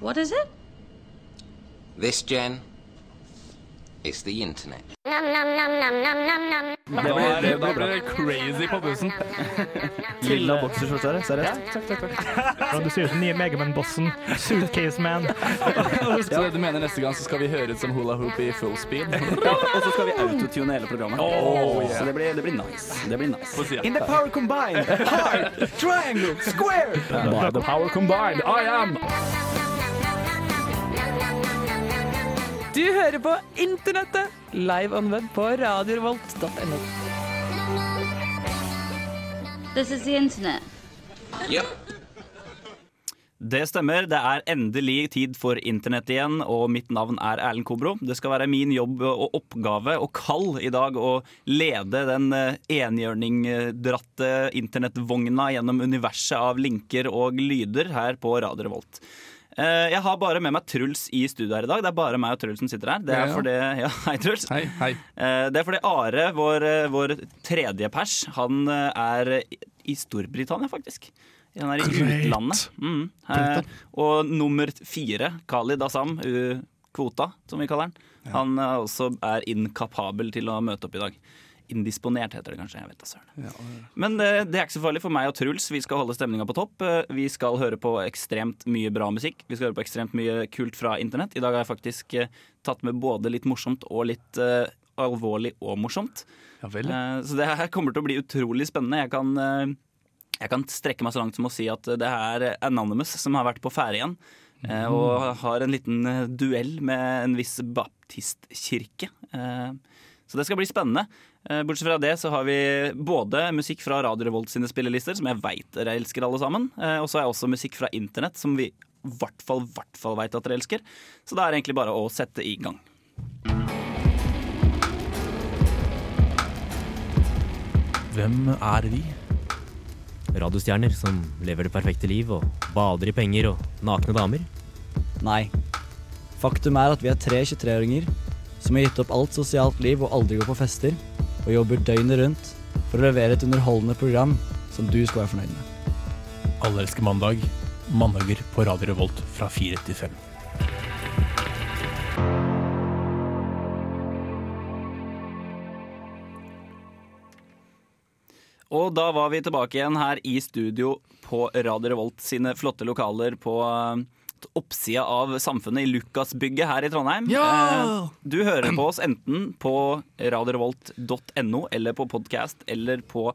What is it? This, Jen, is the internet. Da blir det, da blir det crazy på bussen. Lilla bokserskjorte, seriøst? Takk, takk, takk. Ja, Du ser ut som nye Megaman-bossen. Suitcase Man. Så du mener neste gang så skal vi høre ut som hula hoop i full speed? Og så skal vi autotune hele programmet. Oh, yeah. Så det blir, det blir nice. Det blir nice. In the power combined, Hard. triangle, square. By the power combined, I am Du hører på Internettet, live on web på radiorevolt.no. This is the internet. Det stemmer. Det er endelig tid for internett igjen, og mitt navn er Erlend Kobro. Det skal være min jobb og oppgave og kall i dag å lede den eh, enhjørningdratte internettvogna gjennom universet av linker og lyder her på Radio Revolt. Eh, Jeg har bare med meg Truls i studio her i dag. Det er bare meg og Truls som sitter her. Det er fordi, ja, hei, Truls. Hei, hei. Eh, Det er fordi Are, vår, eh, vår tredje pers, han er i Storbritannia, faktisk. Han er i Great. utlandet. Mm. Og nummer fire, Khalid Assam, kvota, som vi kaller han, han også er inkapabel til å møte opp i dag. Indisponert heter det kanskje. jeg vet det, ja, ja. Men det, det er ikke så farlig for meg og Truls. Vi skal holde stemninga på topp. Eh, Vi skal høre på ekstremt mye bra musikk. Vi skal høre på ekstremt mye kult fra internett. I dag har jeg faktisk eh, tatt med både litt morsomt og litt uh, alvorlig og morsomt. Ja. Eh, Så det her kommer til å bli utrolig spennende. Jeg kan, uh, jeg kan strekke meg så langt som å si at det er Anonymous som har vært på ferde igjen. Mm. Og har en liten eh, duell med en viss baptistkirke. Eh, Så det skal bli spennende. Eh, Bortsett fra det så har vi både musikk fra Radio Revolt sine spillelister, som jeg veit dere elsker alle sammen. eh, Og så har jeg også musikk fra internett, som vi i hvert fall, hvert fall veit at dere elsker. Så det er egentlig bare å sette i gang. Hvem er vi? Radiostjerner som lever det perfekte liv og bader i penger og nakne damer. Nei. Faktum er at vi er tre 23-åringer som har gitt opp alt sosialt liv og aldri går på fester, og jobber døgnet rundt for å levere et underholdende program som du skal være fornøyd med. Alle elsker mandag. Mandager på Radio Revolt fra 4 til 5. Og da var vi tilbake igjen her i studio på Radio Revolt sine flotte lokaler på eh, oppsida av Samfunnet i Lukasbygget her i Trondheim. Ja! Du hører på oss enten på radiorevolt.no eller på podkast eller på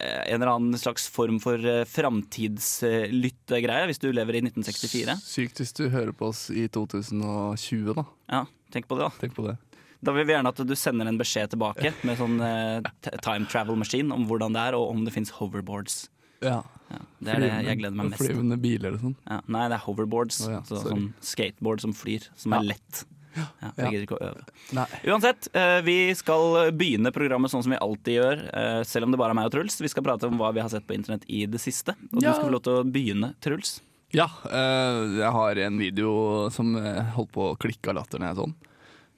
eh, en eller annen slags form for eh, framtidslyttegreie, hvis du lever i 1964. Sykt hvis du hører på oss i 2020, da. Ja, tenk på det, da. Tenk på det. Da vil vi gjerne at du sender en beskjed tilbake med sånn eh, time travel machine om hvordan det er, og om det fins hoverboards. Ja. Ja, det er det jeg gleder meg mest til. Flyvende biler og sånn. Ja, nei, det er hoverboards. Oh, så, sånn skateboard som flyr, som er lett. Ja, jeg gidder ikke å øve. Nei. Uansett, eh, vi skal begynne programmet sånn som vi alltid gjør, eh, selv om det bare er meg og Truls. Vi skal prate om hva vi har sett på internett i det siste. Og Ja. du skal få lov til å begynne, Truls. Ja, eh, jeg har en video som holdt på å klikke av latter når jeg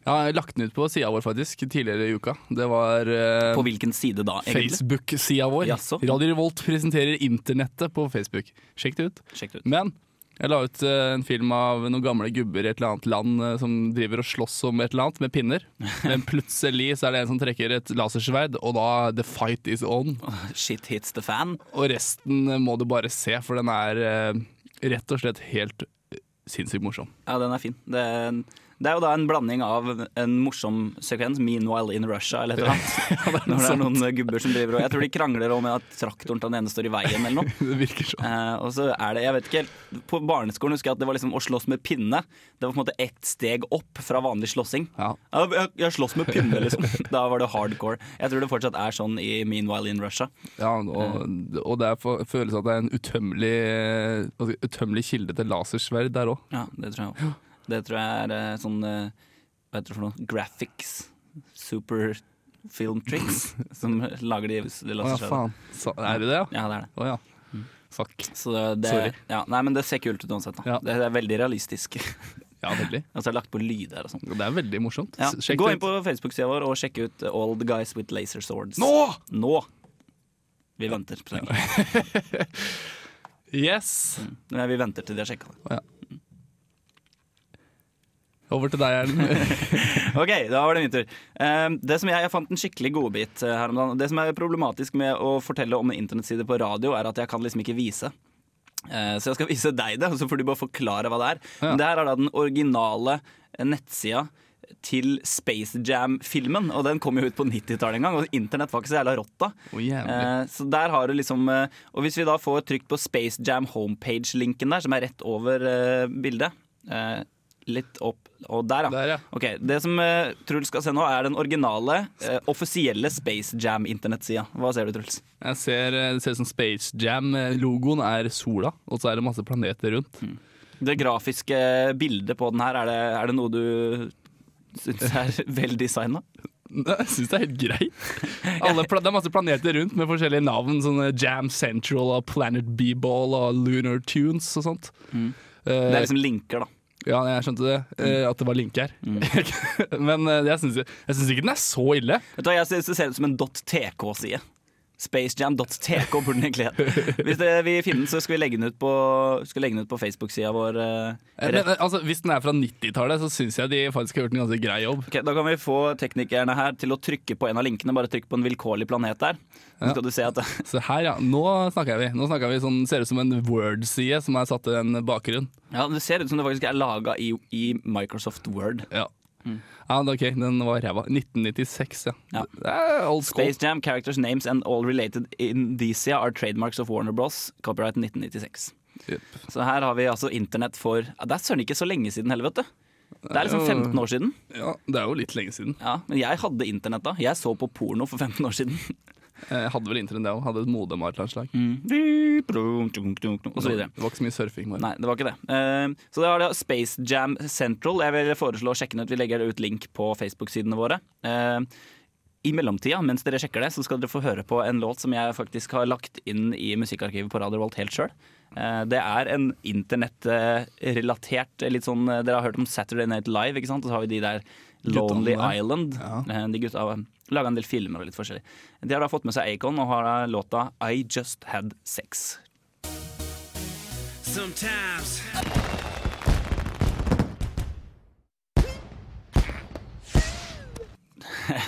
sånn. Jeg lagt den ut på sida vår faktisk, tidligere i uka. Det var eh, På hvilken side da, egentlig? Facebook-sida vår. Jaså? Radio Revolt presenterer internettet på Facebook. Sjekk det ut. Sjekk det ut. Men jeg la ut eh, en film av noen gamle gubber i et eller annet land eh, som driver og slåss om et eller annet med pinner. Men plutselig så er det en som trekker et lasersverd, og da the fight is on. Shit hits the fan. Og resten eh, må du bare se, for den er eh, rett og slett helt eh, sinnssykt morsom. Ja, den er fin. Det er, en, det er jo da en blanding av en morsom sekvens, 'Meanwhile in Russia', eller et eller annet. Når det er noen gubber som driver og Jeg tror de krangler om at traktoren til den ene står i veien, eller noe. Det virker sånn. Eh, og så er det, jeg vet ikke helt På barneskolen husker jeg at det var liksom å slåss med pinne. Det var på en måte ett steg opp fra vanlig slåssing. Ja. Jeg, jeg slåss med pinne, liksom. Da var det hardcore. Jeg tror det fortsatt er sånn i 'Meanwhile in Russia'. Ja, og, og det for, føles at det er en utømmelig, jeg- utømmelig kilde til lasersverd der òg. Ja, det tror jeg også. Det tror jeg er eh, sånn eh, Hva heter det for noe? Graphics. Super film tricks. som lager de Å ja, faen. Så, er det det, ja? Ja, det er det. Oh, ja. Fuck. Så det, Sorry. Ja, nei, men det ser kult ut uansett. Ja. Det, det er veldig realistisk. Ja, veldig. Og så er det lagt på lyder og sånn. Det er veldig morsomt. Ja. Gå inn på Facebook-sida vår og sjekk ut All the Guys with Laser Swords. Nå! Nå! Vi venter. på det. Yes! Nei, vi venter til de har sjekka det. Over til deg, Erlend. Ok, da var det min tur. Eh, det som jeg, jeg fant en skikkelig godbit eh, her om dagen. Det som er problematisk med å fortelle om en internettside på radio, er at jeg kan liksom ikke vise. Eh, så jeg skal vise deg det, og så får du bare forklare hva det er. Ja. Men det her er da den originale eh, nettsida til Space Jam-filmen, og den kom jo ut på 90-tallet en gang, og internett var ikke så jævla rått da. Oh. Eh, så der har du liksom eh, Og hvis vi da får trykt på Space Jam homepage-linken der, som er rett over eh, bildet eh, Litt opp Og der, ja. Der, ja. Okay, Det som uh, Truls skal se nå, er den originale, uh, offisielle Space Jam-internettsida. Hva ser du, Truls? Jeg ser, eh, det ser ut som Space Jam. Logoen er sola, og så er det masse planeter rundt. Det grafiske bildet på den her, er det, er det noe du syns er vel designa? Jeg syns det er helt greit. Alle, det er masse planeter rundt med forskjellige navn. Sånne Jam Central og Planet B-Ball og Lunar Tunes og sånt. Mm. Det er liksom linker, da. Ja, jeg skjønte det. eh, at det var link her. Mm. Men eh, jeg syns ikke den er så ille. Vet du hva, Jeg synes det ser ut som en .tk-side. Spacejam.tk burde den egentlig hete. Hvis det, vi finner den, så skal vi legge den ut på, skal på Facebook-sida vår. eh, Eh, Men, eh, altså, hvis den er fra 90-tallet, så syns jeg de faktisk har gjort en ganske grei jobb. Okay, Da kan vi få teknikerne her til å trykke på en av linkene. Bare trykk på en vilkårlig planet der. Så Ja. du se at Så her, ja. Nå snakker vi. Nå snakker vi sånn, Ser ut som en Word-side som er satt i en bakgrunn. ja, det ser ut som det faktisk er laga i, i Microsoft Word. Ja. Ja, ok, Den var ræva. 1996, ja. Ja. Old school. Space Jam, characters, names and all related indicia are trademarks of Warner Bros. Copyright 1996. Yep. Så her har vi altså internett for ja, Det er søren ikke så lenge siden heller, vet du. Det er liksom 15 år siden. Ja, Det er jo litt lenge siden. Ja, Men jeg hadde internett da. Jeg så på porno for 15 år siden. Jeg hadde vel internett, jeg òg. Hadde et modem av et eller annet slag. Mm. Og så videre. Det var ikke så mye surfing. Bare. Nei, det var ikke det. Uh, så det var det Space Jam Central. Jeg vil foreslå å sjekke den ut. Vi legger ut link på Facebook-sidene våre. Uh, I mellomtida, mens dere sjekker det, så skal dere få høre på en låt som jeg faktisk har lagt inn i musikkarkivet på Radio Volt helt sjøl. Det er en internettrelatert litt sånn Dere har hørt om Saturday Night Live, ikke sant? Og så har vi de der Lonely Island. Ja. Eh, De gutta laga en del filmer og litt forskjellig. De har da fått med seg Acon og har låta I Just Had Sex. Sometimes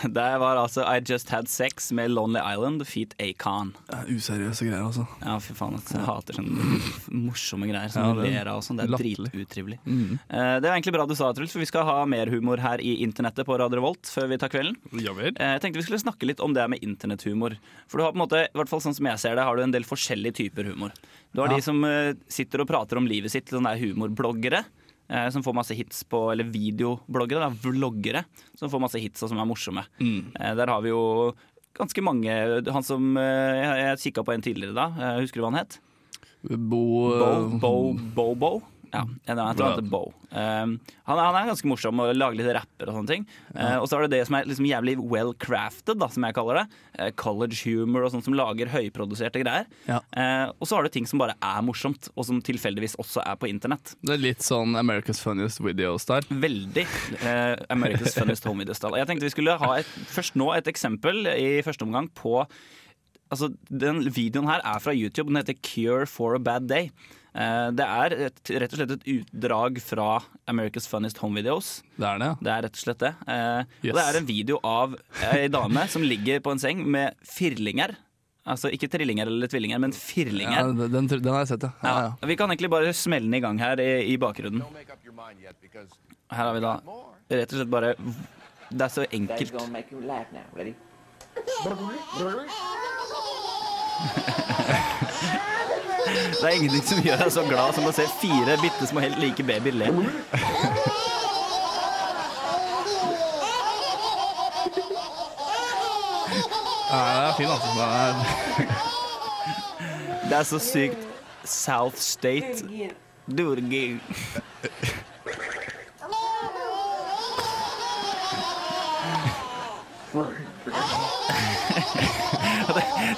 Det var altså I Just Had Sex med Lonely Island, feat Acon. Det er useriøse greier, altså. Ja, fy faen, ass. jeg hater sånne morsomme greier som Ja, vi ler av og sånn. Det er dritutrivelig. Mm. Eh, Det var egentlig bra du sa, Truls, for vi skal ha mer humor her i internettet på Radio Revolt før vi tar kvelden. Ja vel. Eh, Jeg tenkte vi skulle snakke litt om det med internetthumor. For du har på en måte, i hvert fall sånn som jeg ser det, har du en del forskjellige typer humor. Du har Ja. de som eh, sitter og prater om livet sitt, sånne humorbloggere. Eh, Som får masse hits på Eller videobloggere, da, vloggere. Som får masse hits og som er morsomme. Mm. Eh, Der har vi jo ganske mange Han som eh, Jeg, jeg kikka på en tidligere da. Eh, Husker du hva han het? Bo, Bo, Bo, Bo, Bo. Ja, jeg tror han heter Bo. Um, han, er, han er ganske morsom og lager litt rapper og sånne ting. Uh, og så er det det som er liksom jævlig well crafted, da, som jeg kaller det. Uh, college humor og sånt som lager høyproduserte greier. Ja. Uh, og så har du ting som bare er morsomt, og som tilfeldigvis også er på internett. Det er litt sånn America's Funniest Video-style. Veldig eh, America's Funniest Home Video-style. Jeg tenkte vi skulle ha et, først nå et eksempel i første omgang på Altså, Den videoen her er fra YouTube. Den heter Cure for a Bad Day. Eh, det er et, rett og slett et utdrag fra America's Funniest Home Videos. Det er det, ja. Det er rett og slett det. Eh, Yes. Og det er en video av ei dame som ligger på en seng med firlinger. Altså ikke trillinger eller tvillinger, men firlinger. Ja, den, den har jeg sett, ja. ja, Ja, vi kan egentlig bare smelle den i gang her i, i bakgrunnen. Her har vi da rett og slett bare Det er så enkelt. Det er ingenting som gjør deg så glad som å se fire bitte små helt like babyer le. ja. det er fin, altså. Er, Det er så sykt South State. Do it again.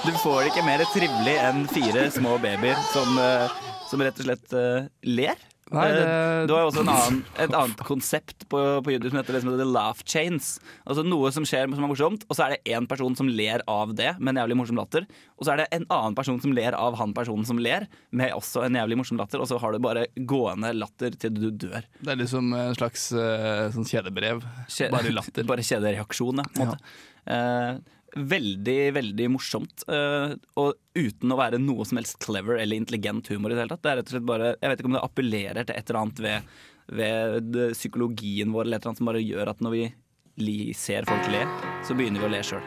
Du får det ikke mer trivelig enn fire små babyer som, eh, som rett og slett uh, ler. Nei, Eh, det- Du har jo også en annen, et annet konsept på, på YouTube som heter liksom The Laugh Chains. Altså Noe som skjer som er morsomt, og så er det én person som ler av det med en jævlig morsom latter. Og så er det en annen person som ler av han personen som ler, med også en jævlig morsom latter. Og så har du bare gående latter til du dør. Det er liksom en slags sånn kjedebrev. Kjede, Bare latter. Bare kjedereaksjon, ja. På en måte. Eh, veldig, veldig morsomt. eh, og uten å være noe som helst clever eller intelligent humor i det hele tatt. Det er rett og slett bare, Jeg vet ikke om det appellerer til et eller annet ved, ved psykologien vår eller et eller annet som bare gjør at når vi ser folk le, så begynner vi å le sjøl.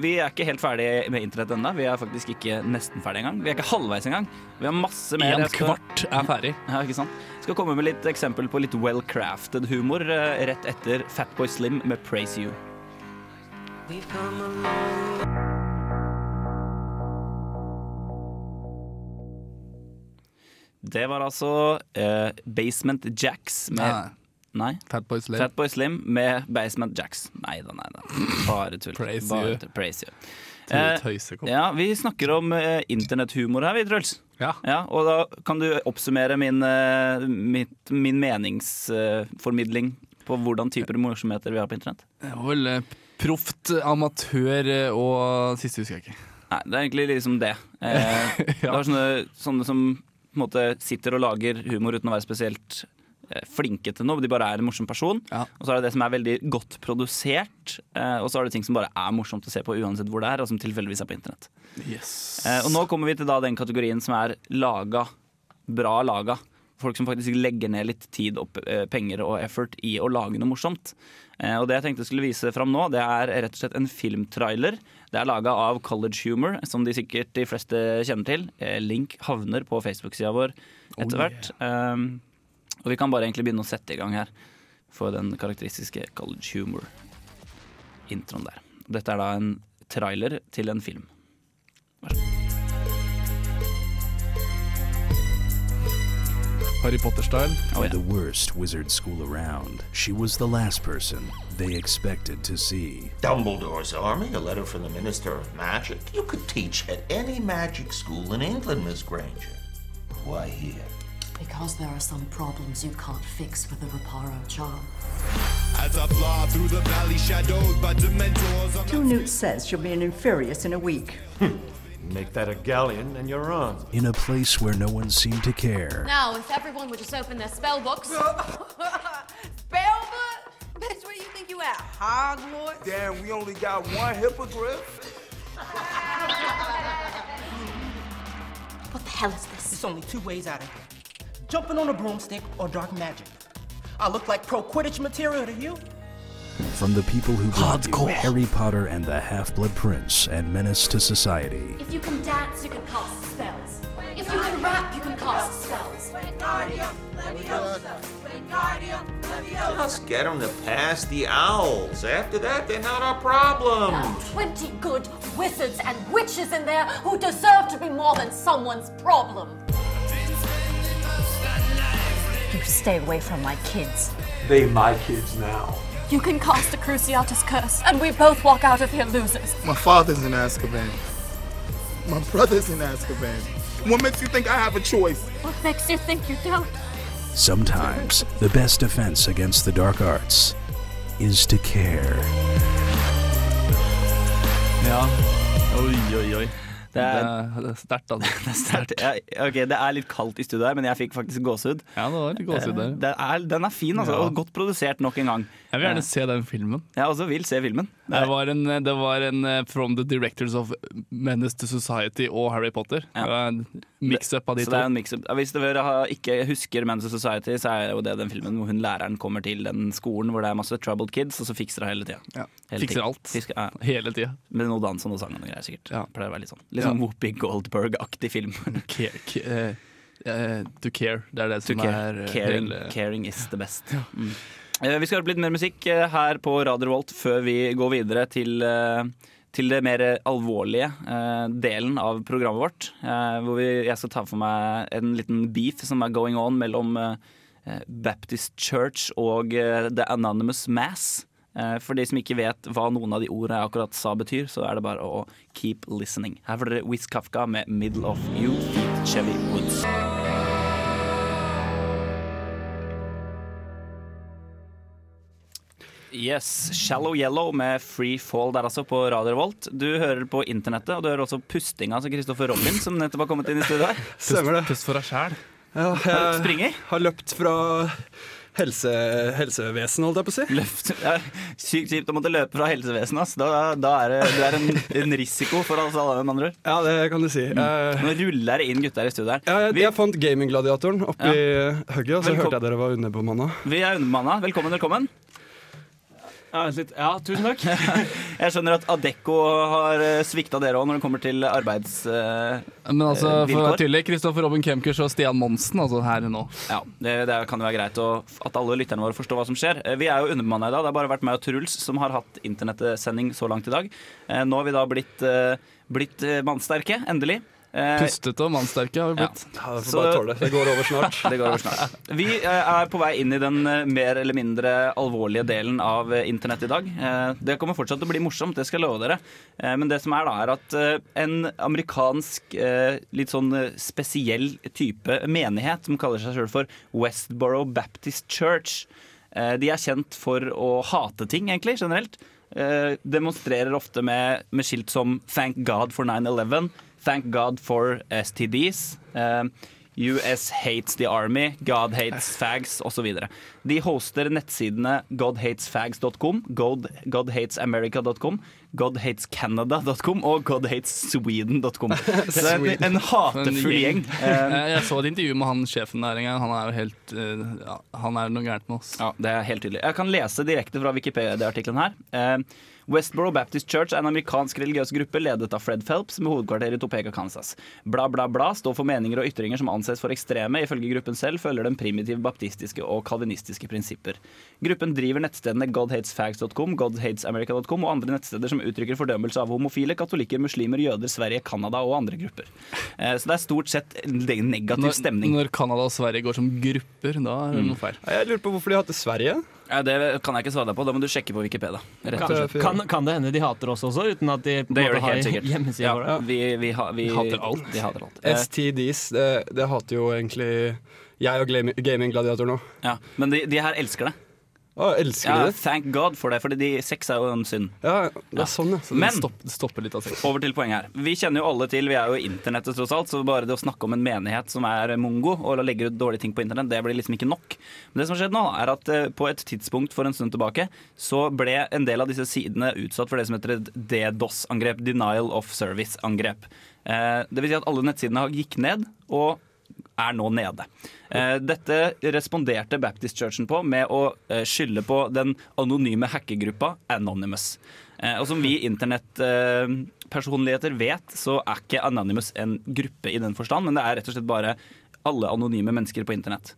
vi er ikke helt ferdig med internett ennå. Vi er faktisk ikke nesten ferdig engang. Vi er ikke halvveis engang. Vi har masse mer. En kvart er ferdig. ja, ikke sant? Skal komme med litt eksempel på litt well-crafted humor eh, rett etter Fatboy Slim med Praise You. Det var altså eh, Basement Jacks med Nei. Nei? Fatboy Slim. Fat Slim med Basement Jacks. Nei da, nei da. Bare tull. Praise Bare you. Praise you. Eh, ja, vi snakker om eh, internetthumor her, vi, Truls. Ja. Ja, og da kan du oppsummere min, eh, mitt, min meningsformidling på hvordan typer morsomheter vi har på internett? Eh, proft, amatør eh, og siste husker jeg ikke. Nei, det er egentlig liksom det. Eh, Det er sånne, sånne som på en måte sitter og lager humor uten å være spesielt eh, flinke til noe. De bare er en morsom person. Ja. Og så er det det som er veldig godt produsert. eh, Og så er det ting som bare er morsomt å se på uansett hvor det er, og som tilfeldigvis er på internett. Yes. Eh, Og nå kommer vi til da den kategorien som er laga, bra laga. Folk som faktisk legger ned litt tid, og eh, penger og effort i å lage noe morsomt. Eh, Og det jeg tenkte jeg skulle vise fram nå, det er rett og slett en filmtrailer. Det er laga av College Humor, som de sikkert de fleste kjenner til. Eh, Link havner på Facebook-sida vår etter hvert. Um, og vi kan bare egentlig begynne å sette i gang her for den karakteristiske College Humor-introen der. Dette er da en trailer til en film. Harry Potter-style. Oh, yeah. The worst wizard school around. She was the last person they expected to see. Dumbledore's army, a letter from the Minister of Magic. You could teach at any magic school in England, Miss Granger. Why here? Because there are some problems you can't fix with a Reparo charm. As I fly through the valley shadowed by dementors. Two Newt says she'll be an Inferius in a week. Hmm. Make that a galleon and you're on. In a place where no one seemed to care. Now, if everyone would just open their spell books. spell book? Bitch, where you think you at? Hogwarts? Damn, we only got one hippogriff? What the hell is this? There's only two ways out of here. Jumping on a broomstick or dark magic. I look like pro Quidditch material to you? From the people who brought you Harry Potter and the Half-Blood Prince and Menace to Society. If you can dance, you can cast spells. If you can rap, you can cast spells. Just get them to pass the owls. After that, they're not our problem. Twenty good wizards and witches in there who deserve to be more than someone's problem. You stay away from my kids. They my kids now. You can cast a Cruciatus curse, and we both walk out of here losers. My father's in Azkaban. My brother's in Azkaban. What makes you think I have a choice? What makes you think you don't? Sometimes the best defense against the dark arts is to care. Ja. Oi, oi, oi. Det er, er sterkt, altså. det, er sterkt. Ja, ok, det er litt kaldt i studio her, men jeg fikk faktisk gåsehud. Ja, det var litt gåsehud der. Eh, er, den er fin, altså, Ja. og godt produsert nok en gang. Jeg vil gjerne se den filmen. Jeg også vil se filmen. Det var en, det var en eh, From the Directors of Menace to Society og Harry Potter. En Mix-up av de så to. det en mix-up. Hvis dere ikke husker Men's Society, så er jo det den filmen hvor hun læreren kommer til den skolen hvor det er masse troubled kids, og så fikser det hele tida. Ja. Hele Fikser tiden. alt. Fisker, ja. Hele tida. Med noe dans og noe sang og noe greier, sikkert. Ja. Pleier å være litt sånn. Litt Ja. sånn Whoopi Goldberg-aktig film. Care, ca- eh, to care. Det er det To som care. er uh, caring, hele- caring is the best. Mm. Eh, Vi skal høre litt mer musikk eh, her på Radio Revolt før vi går videre til, eh, til det mer alvorlige delen av programmet vårt. Hvor jeg skal ta for meg en liten beef som er going on mellom Baptist Church og The Anonymous Mass. For de som ikke vet hva noen av de ordene jeg akkurat sa betyr, så er det bare å keep listening. Her får dere Wiz Kafka med 'Middle of You' Chevy Woods. Yes, Shallow Yellow med Free Fall der altså på Radio Revolt. Du hører på internettet, og du hører også pustinga til Kristoffer Robin, som nettopp har kommet inn i studio her. Stemmer det. Pust for deg sjæl. Ja, Har springer? har løpt fra helse, helsevesen, holdt jeg på å si. Løft. Ja, sykt kjipt å måtte løpe fra helsevesenet. ass. Da, da er det, det er en, en risiko for oss alle. med andre ord. Ja, det kan du si. Eh, Nå ruller det inn gutter i studio her. ja, jeg, jeg fant gaminggladiatoren oppi hugget, og så Velkom- hørte jeg dere var underbemanna. Vi er underbemanna. Velkommen, velkommen. Ja, tusen takk. Jeg skjønner at Adecco har svikta dere òg når det kommer til arbeidsvilkår. eh, Men altså, eh, for å være tydelig, Kristoffer Robin Kemkers og Stian Monsen altså her nå. Ja, det, det kan jo være greit å, at alle lytterne våre forstår hva som skjer. Eh, Vi er jo underbemanna i dag. Det har bare vært meg og Truls som har hatt internettsending så langt i dag. Eh, Nå har vi da blitt, eh, blitt eh, mannsterke, endelig. Eh, Pustete og mannsterke har vi blitt. Ja, det bare tåle. Det går over snart. det går over snart. Vi eh, er på vei inn i den eh, mer eller mindre alvorlige delen av internett i dag. Eh, Det kommer fortsatt til å bli morsomt, det skal jeg love dere. Eh, Men det som er da, er at en amerikansk eh, litt sånn spesiell type menighet som kaller seg selv for Westboro Baptist Church, eh, de er kjent for å hate ting, egentlig, generelt. Eh, Demonstrerer ofte med, med skilt som 'Thank God for 9-11', 'Thank God for STDs'. eh, US hates the army, God hates fags osv. De hoster nettsidene godhatesfags.com, God, godhatesamerica.com, godhatescanada.com og godhatessweden.com. Så det er en, hatefull gjeng. Eh, Jeg så et intervju med han sjefen der en gang. Han er jo helt eh, ja, Han er noe gærent med oss. Ja, det er helt tydelig. Jeg kan lese direkte fra Wikipedia-artikkelen her. Westboro Baptist Church er en amerikansk religiøs gruppe ledet av Fred Phelps med hovedkvarter i Topeka, Kansas. Bla, bla, bla står for meninger og ytringer som anses for ekstreme. Ifølge gruppen selv følger den primitive baptistiske og kalvinistiske prinsipper. Gruppen driver nettstedene godhatesfags.com, godhatesamerica.com og andre nettsteder som uttrykker fordømmelse av homofile, katolikker, muslimer, jøder, Sverige, Canada og andre grupper. Eh, så det er stort sett en negativ stemning. når Canada og Sverige går som grupper, da er det Mm. noe feil. Jeg lurer på hvorfor de har hatt det Sverige. Ja, det kan jeg ikke svare deg på, da må du sjekke på Wikipedia. Rett og slett. Kan, kan det hende de hater oss også, uten at de Det gjør det helt har sikkert. hjemmeside Ja, for det? vi, vi, ha, vi, Hater alt. De hater alt. Eh, STDs, det, det hater jo egentlig jeg og Gaming Gladiator nå. ja. Men de, de her elsker det. Å, elsker Ja, de det? thank God for det, for de, sex er jo en synd. Ja, det er sånn, ja. Så det Men stopp- stopper litt av sex. over til poenget her. Vi kjenner jo alle til, vi er jo internettet tross alt, så bare det å snakke om en menighet som er mongo og legger ut dårlige ting på internett, det blir liksom ikke nok. Men det som har skjedd nå, er at eh, på et tidspunkt for en stund tilbake, så ble en del av disse sidene utsatt for det som heter et DDoS-angrep. Denial of Service-angrep. Eh, det vil si at alle nettsidene gikk ned, og er nå nede. Eh, Dette responderte Baptist Churchen på med å eh, skylde på den anonyme hackergruppa Anonymous. Eh, Og som vi internettpersonligheter vet, så er ikke Anonymous en gruppe i den forstand, men det er rett og slett bare alle anonyme mennesker på internett.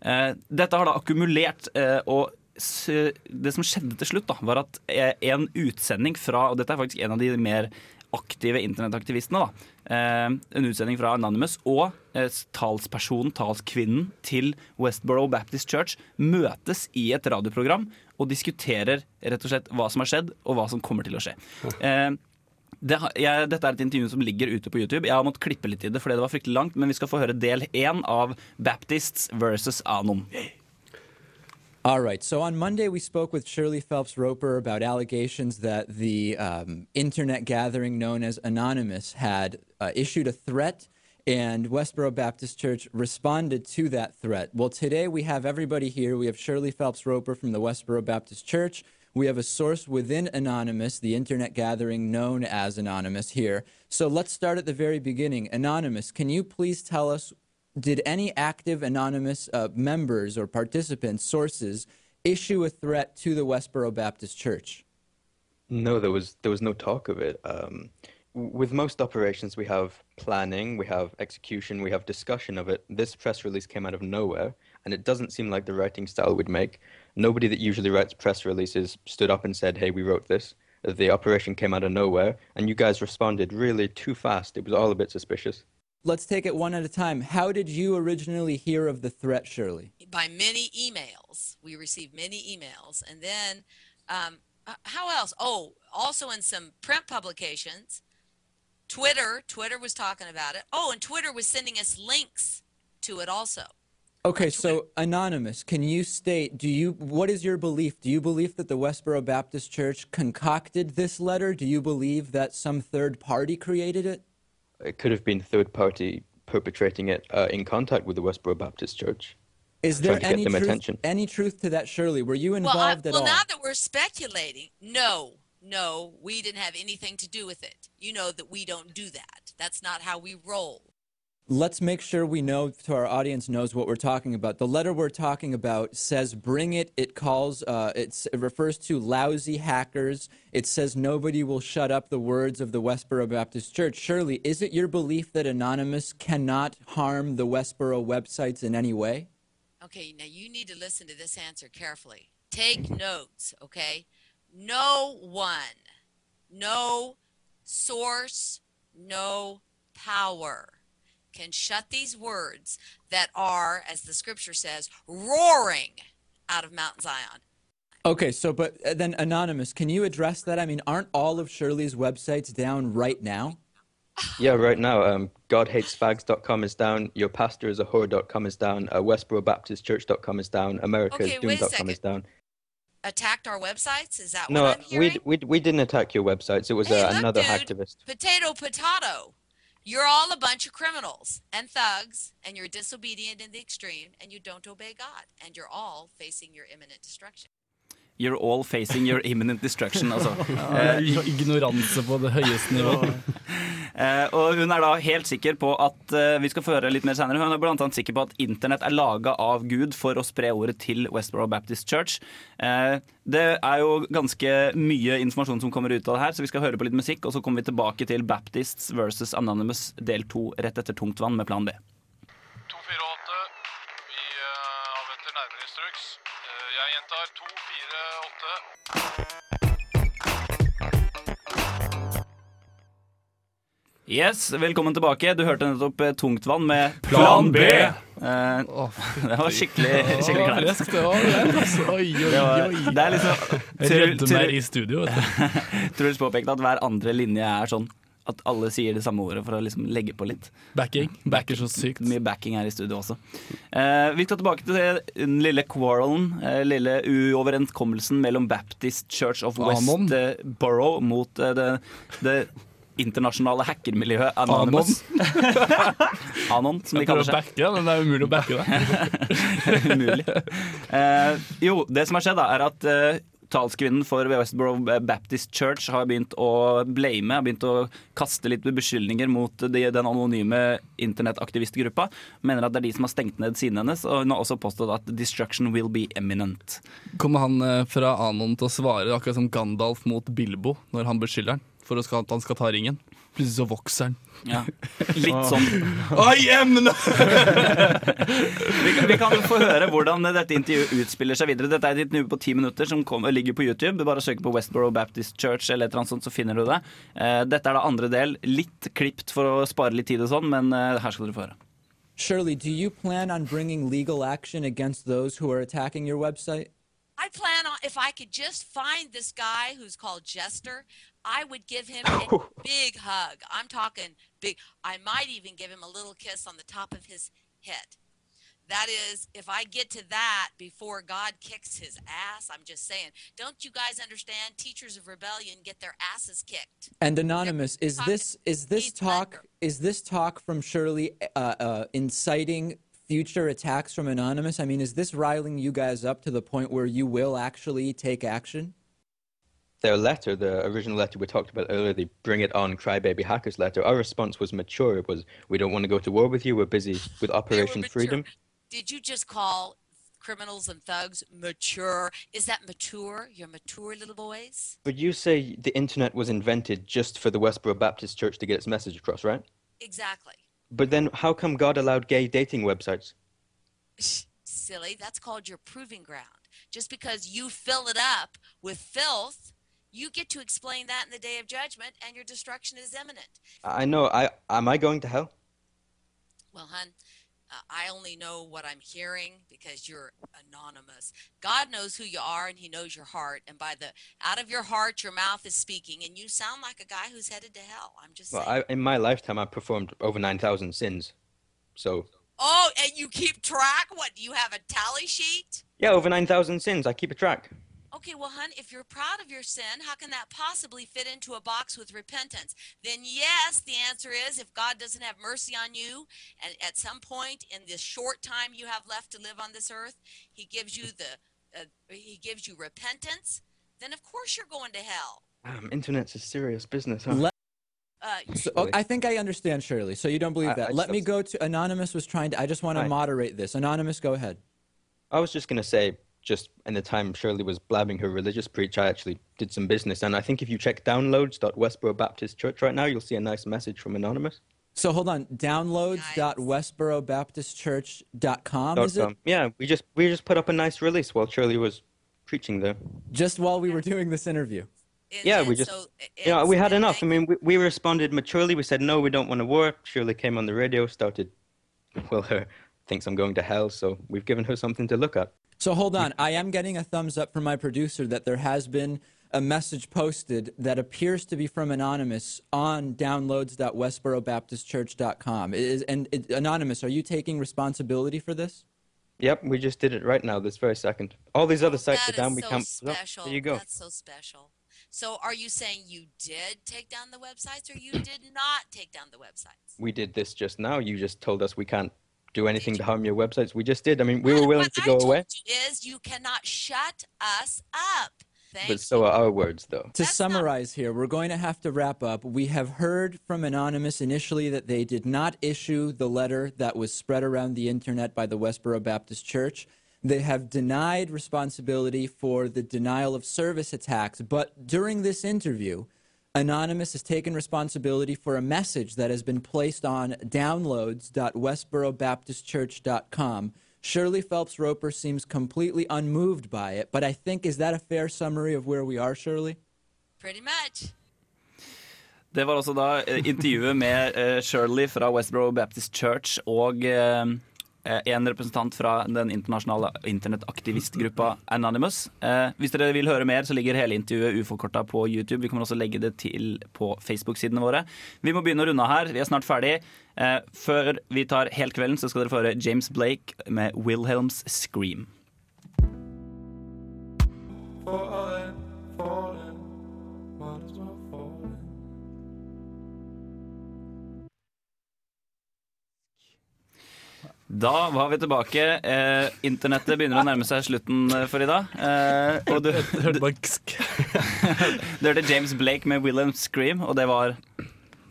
Dette har da akkumulert, og det som skjedde til slutt, da, var at en utsending fra Og dette er faktisk en av de mer aktive internettaktivistene. eh, En utsending fra Anonymous og eh, talspersonen, talskvinnen til Westboro Baptist Church møtes i et radioprogram og diskuterer rett og slett hva som har skjedd, og hva som kommer til å skje. Eh, det, jeg, dette er et intervju som ligger ute på YouTube. Jeg har måttet klippe litt i det fordi det var fryktelig langt, men vi skal få høre del én av Baptists versus Anon. All right. So on Monday, we spoke with Shirley Phelps Roper about allegations that the um, internet gathering known as Anonymous had uh, issued a threat, and Westboro Baptist Church responded to that threat. Well, today we have everybody here. We have Shirley Phelps Roper from the Westboro Baptist Church. We have a source within Anonymous, the internet gathering known as Anonymous, here. So let's start at the very beginning. Anonymous, can you please tell us did any active anonymous uh, members or participants, sources, issue a threat to the Westboro Baptist Church? No, there was there was no talk of it. Um, with most operations, we have planning, we have execution, we have discussion of it. This press release came out of nowhere, and it doesn't seem like the writing style we'd make. Nobody that usually writes press releases stood up and said, "Hey, we wrote this." The operation came out of nowhere, and you guys responded really too fast. It was all a bit suspicious. Let's take it one at a time. How did you originally hear of the threat, Shirley? by many emails. We received many emails. And then, um, how else? Oh, also in some print publications, Twitter, Twitter was talking about it. Oh, and Twitter was sending us links to it also. Okay, so anonymous, can you state? Do you what is your belief? Do you believe that the Westboro Baptist Church concocted this letter? Do you believe that some third party created it? It could have been third party perpetrating it uh, in contact with the Westboro Baptist Church. Is there to get any them truth, attention. any truth to that, Shirley? Were you Well, I, involved at well all? now that we're speculating, no, no, we didn't have anything to do with it. You know that we don't do that. That's not how we roll. Let's make sure we know, to our audience knows what we're talking about. The letter we're talking about says, "Bring it." It calls. Uh, it refers to lousy hackers. It says nobody will shut up the words of the Westboro Baptist Church. Shirley, is it your belief that anonymous cannot harm the Westboro websites in any way? Okay, now you need to listen to this answer carefully. Take notes, okay? No one, no source, no power can shut these words that are, as the scripture says, roaring out of Mount Zion. Okay, so but uh, then anonymous, can you address that? I mean, aren't all of Shirley's websites down right now? Yeah, right now, um, GodHatesFags.com is down, YourPastorIsAWhore.com is down, uh, WestboroBaptistChurch.com is down, Okay, wait a America'sDoom.com second. is down. Attacked our websites? Is that No, what I'm hearing? we, we, we didn't attack your websites. It was Hey, uh, look, another dude. hacktivist. Potato, potato. You're all a bunch of criminals and thugs, and you're disobedient in the extreme, and you don't obey God, and you're all facing your imminent destruction. You're all facing your imminent destruction. Altså. Ignoranse på det høyeste nivået. Eh, og hun er da helt sikker på at eh, vi skal få høre litt mer senere, hun er blant annet sikker på at internett er laga av Gud for å spre ordet til Westboro Baptist Church. Eh, det er jo ganske mye informasjon som kommer ut av det her, så vi skal høre på litt musikk, og så kommer vi tilbake til Baptists versus Anonymous del to rett etter Tungtvann med plan B. 2, 4, Yes, velkommen tilbake. Du hørte nettopp eh, Tungtvann med Plan B. Eh, det var skikkelig, skikkelig kleint. det var det, altså. Er liksom rødmer i studio, vet du. Truls påpekte at hver andre linje er sånn at alle sier det samme ordet for å liksom legge på litt. Backing. Backer så sykt. Mye backing her i studio også. Eh, vi skal tilbake til den lille quarrelen, eh, lille uoverenskommelsen mellom Baptist Church of Anon. Westboro mot eh, det, det internasjonale hackermiljøet Anonymous. Anon, som de kaller seg. backe men det er umulig å backe det. Umulig. Eh, jo, det som har skjedd, da, er at eh, talskvinnen for Westboro Baptist Church har begynt å blame, har begynt å kaste litt beskyldninger mot de, den anonyme internettaktivistgruppa. Mener at det er de som har stengt ned siden hennes, og hun har også påstått at 'destruction will be imminent'. Kommer han eh, fra Anon til å svare akkurat som Gandalf mot Bilbo når han beskylder han for skal, at han skal ta ringen? Plutselig så vokser han. Ja, litt sånn. I am no Vi kan, vi kan få høre hvordan dette intervjuet utspiller seg videre. Dette er et intervju på ti minutter som kom, ligger på YouTube. Bare søk på Westboro Baptist Church, eller et eller annet sånt, så finner du det. Uh, dette er da andre del. Litt klipt for å spare litt tid og sånn, men uh, her skal dere få høre. Shirley, do you plan on bringing legal action against those who are attacking your website? I plan on if I could just find this guy who's called Jester, I would give him a big hug. I'm talking big. I might even give him a little kiss on the top of his head. That is, if I get to that before God kicks his ass, I'm just saying. Don't you guys understand? Teachers of rebellion get their asses kicked. And anonymous, is this is this talk is this talk from Shirley uh, uh, inciting future attacks from anonymous? I mean, is this riling you guys up to the point where you will actually take action? Their letter, the original letter we talked about earlier, the Bring It On Crybaby Hackers letter, our response was mature. It was, we don't want to go to war with you. We're busy with Operation Freedom. Did you just call criminals and thugs mature? Is that mature? You're mature little boys? But you say the internet was invented just for the Westboro Baptist Church to get its message across, right? Exactly. But then how come God allowed gay dating websites? Silly. That's called your proving ground. Just because you fill it up with filth, you get to explain that in the day of judgment, and your destruction is imminent. I know. I am I going to hell? Well, hun, uh, I only know what I'm hearing because you're anonymous. God knows who you are and he knows your heart. And by the out of your heart, your mouth is speaking. And you sound like a guy who's headed to hell. I'm just Well, saying. I, in my lifetime, I performed over nine thousand sins. So Oh, and you keep track? What, do you have a tally sheet? Yeah, over 9,000 sins. I keep a track. Okay, well, hun, if you're proud of your sin, how can that possibly fit into a box with repentance? Then, yes, the answer is if God doesn't have mercy on you, and at some point in this short time you have left to live on this earth, He gives you the uh, He gives you repentance. Then, of course, you're going to hell. Damn, internet's a serious business, huh? Let- Uh, So, oh, I think I understand Shirley. So you don't believe I- that? I Let me go to Anonymous. Was trying to. I just want to Right. moderate this. Anonymous, go ahead. I was just going to say, just in the time Shirley was blabbing her religious preach, I actually did some business. And I think if you check downloads.westboro Baptist Church right now, you'll see a nice message from Anonymous. So hold on. Downloads.westborobaptistchurch.com is it? Yeah, we just we just put up a nice release while Shirley was preaching there. Just while we were doing this interview. yeah, we just, you know, we had enough. I mean, we, we responded maturely. We said, no, we don't want to work. Shirley came on the radio, started, well, her thinks I'm going to hell, so we've given her something to look at. So hold on. I am getting a thumbs up from my producer that there has been a message posted that appears to be from Anonymous on downloads.westborobaptistchurch.com. Is, and it, Anonymous, are you taking responsibility for this? Yep, we just did it right now, this very second. All these other sites that are down. is We so can't. oh, special. there you go. That's so special. So, are you saying you did take down the websites, or you did not take down the websites? We did this just now. You just told us we can't do anything to harm your websites. We just did. I mean, we were willing to go away, Is you cannot shut us up. Thank but so are our words, though. To summarize here, we're going to have to wrap up. We have heard from Anonymous initially that they did not issue the letter that was spread around the internet by the Westboro Baptist Church. They have denied responsibility for the denial of service attacks. But during this interview, Anonymous has taken responsibility for a message that has been placed on downloads.westborobaptistchurch.com. Shirley Phelps Roper seems completely unmoved by it, but I think is that a fair summary of where we are, Shirley? Pretty much. Det var også da eh, intervjuet med eh, Shirley fra Westboro Baptist Church og eh, en representant fra den internasjonale internettaktivistgruppa Anonymous. Eh, hvis dere vil høre mer, så ligger hele intervjuet uforkorta på YouTube. Vi kommer også legge det til på Facebook-sidene våre. Vi må begynne å runde av her. Vi er snart ferdig. Eh, før vi tar helt kvelden, så skal dere få høre James Blake med Wilhelms Scream. Da var vi tilbake. Eh, internettet begynner å nærme seg slutten eh, for i dag. Eh, og du, du, du hørte James Blake med Wilhelm Scream, og det var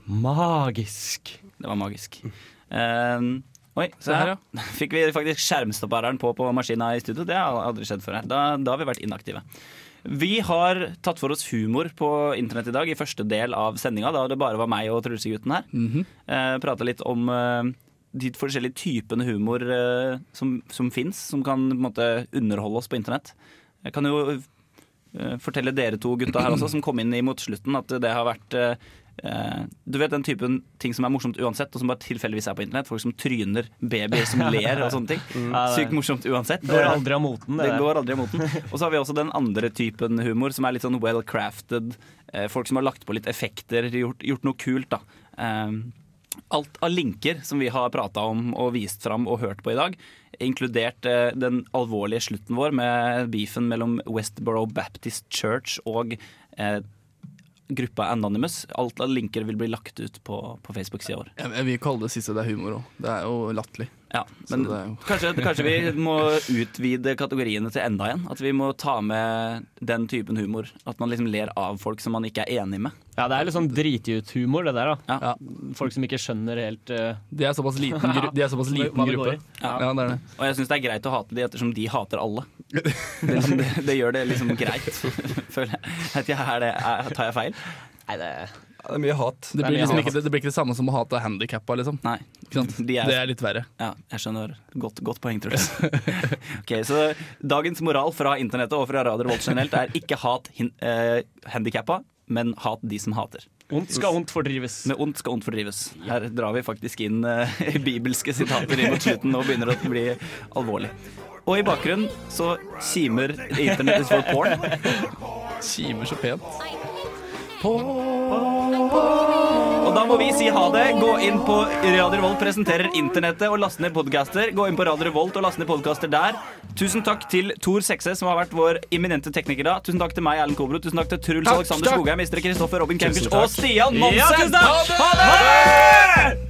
Magisk. Det var magisk. Eh, oi, se her, ja. Fikk vi faktisk skjermstoppereren på på maskina i studio? Det har aldri skjedd før. her. Da, da har vi vært inaktive. Vi har tatt for oss humor på internett i dag, i første del av sendinga, da det bare var meg og Trulsegutten her. Mm Prata litt om eh, de forskjellige typene humor eh, som, som fins, som kan på en måte underholde oss på internett. Jeg kan jo eh, fortelle dere to gutta her også, som kom inn i mot slutten, at det har vært eh, eh, Du vet den typen ting som er morsomt uansett, og som bare tilfeldigvis er på internett? Folk som tryner, babyer som ler og sånne ting. Mm. Sykt morsomt uansett. Går aldri av moten, det Det går aldri av moten. Og så har vi også den andre typen humor, som er litt sånn well crafted. Eh, folk som har lagt på litt effekter, gjort, gjort noe kult, da. Eh, alt av linker som vi har prata om og vist fram og hørt på i dag, inkludert eh, den alvorlige slutten vår med beefen mellom Westboro Baptist Church og eh, gruppa Anonymous. Alt av linker vil bli lagt ut på, på Facebook-sida vår. Jeg, jeg vil kalle det siste det er humor òg. Det er jo latterlig. Ja, men det kanskje, kanskje vi må utvide kategoriene til enda en? At vi må ta med den typen humor. At man liksom ler av folk som man ikke er enig med. Ja, det er litt sånn driti ut-humor, det der. da. Folk som ikke skjønner helt uh, De er såpass liten, gru de er såpass liten gruppe. Ja. Ja, det er det. Og jeg syns det er greit å hate de ettersom de hater alle. Det, er liksom- det, det gjør det liksom greit, føler jeg. Vet jeg, er det, er, tar jeg feil? Nei, det det er mye hat. Det blir, liksom ikke, det, det blir ikke det samme som å hate handikappa, liksom. Nei. Ikke sant? De er- Det er litt verre. Ja, jeg skjønner. Godt, godt poeng, Truls. okay, så dagens moral fra internettet og fra Radio Revolt generelt er ikke hat hin, eh, handikappa, men hat de som hater. Ondt skal ondt fordrives. Med ondt skal ondt fordrives. Her drar vi faktisk inn eh, bibelske sitater inn mot slutten og begynner å bli alvorlig. Og i bakgrunnen så kimer internett for porn. Kimer så pent. Og Og da må vi si ha det. Gå inn på Radio Revolt presenterer internettet og laste ned podcaster. Gå inn på Radio Revolt og laste ned podcaster der. Tusen takk til Tor Sekse, som har vært vår eminente tekniker da. Tusen takk til meg, Erlend Kobro. Tusen takk til Truls Takk, Alexander takk. Skogheim, Mr. Kristoffer Robin Kempers og Stian Ja, Monsen. tusen takk. Ha det!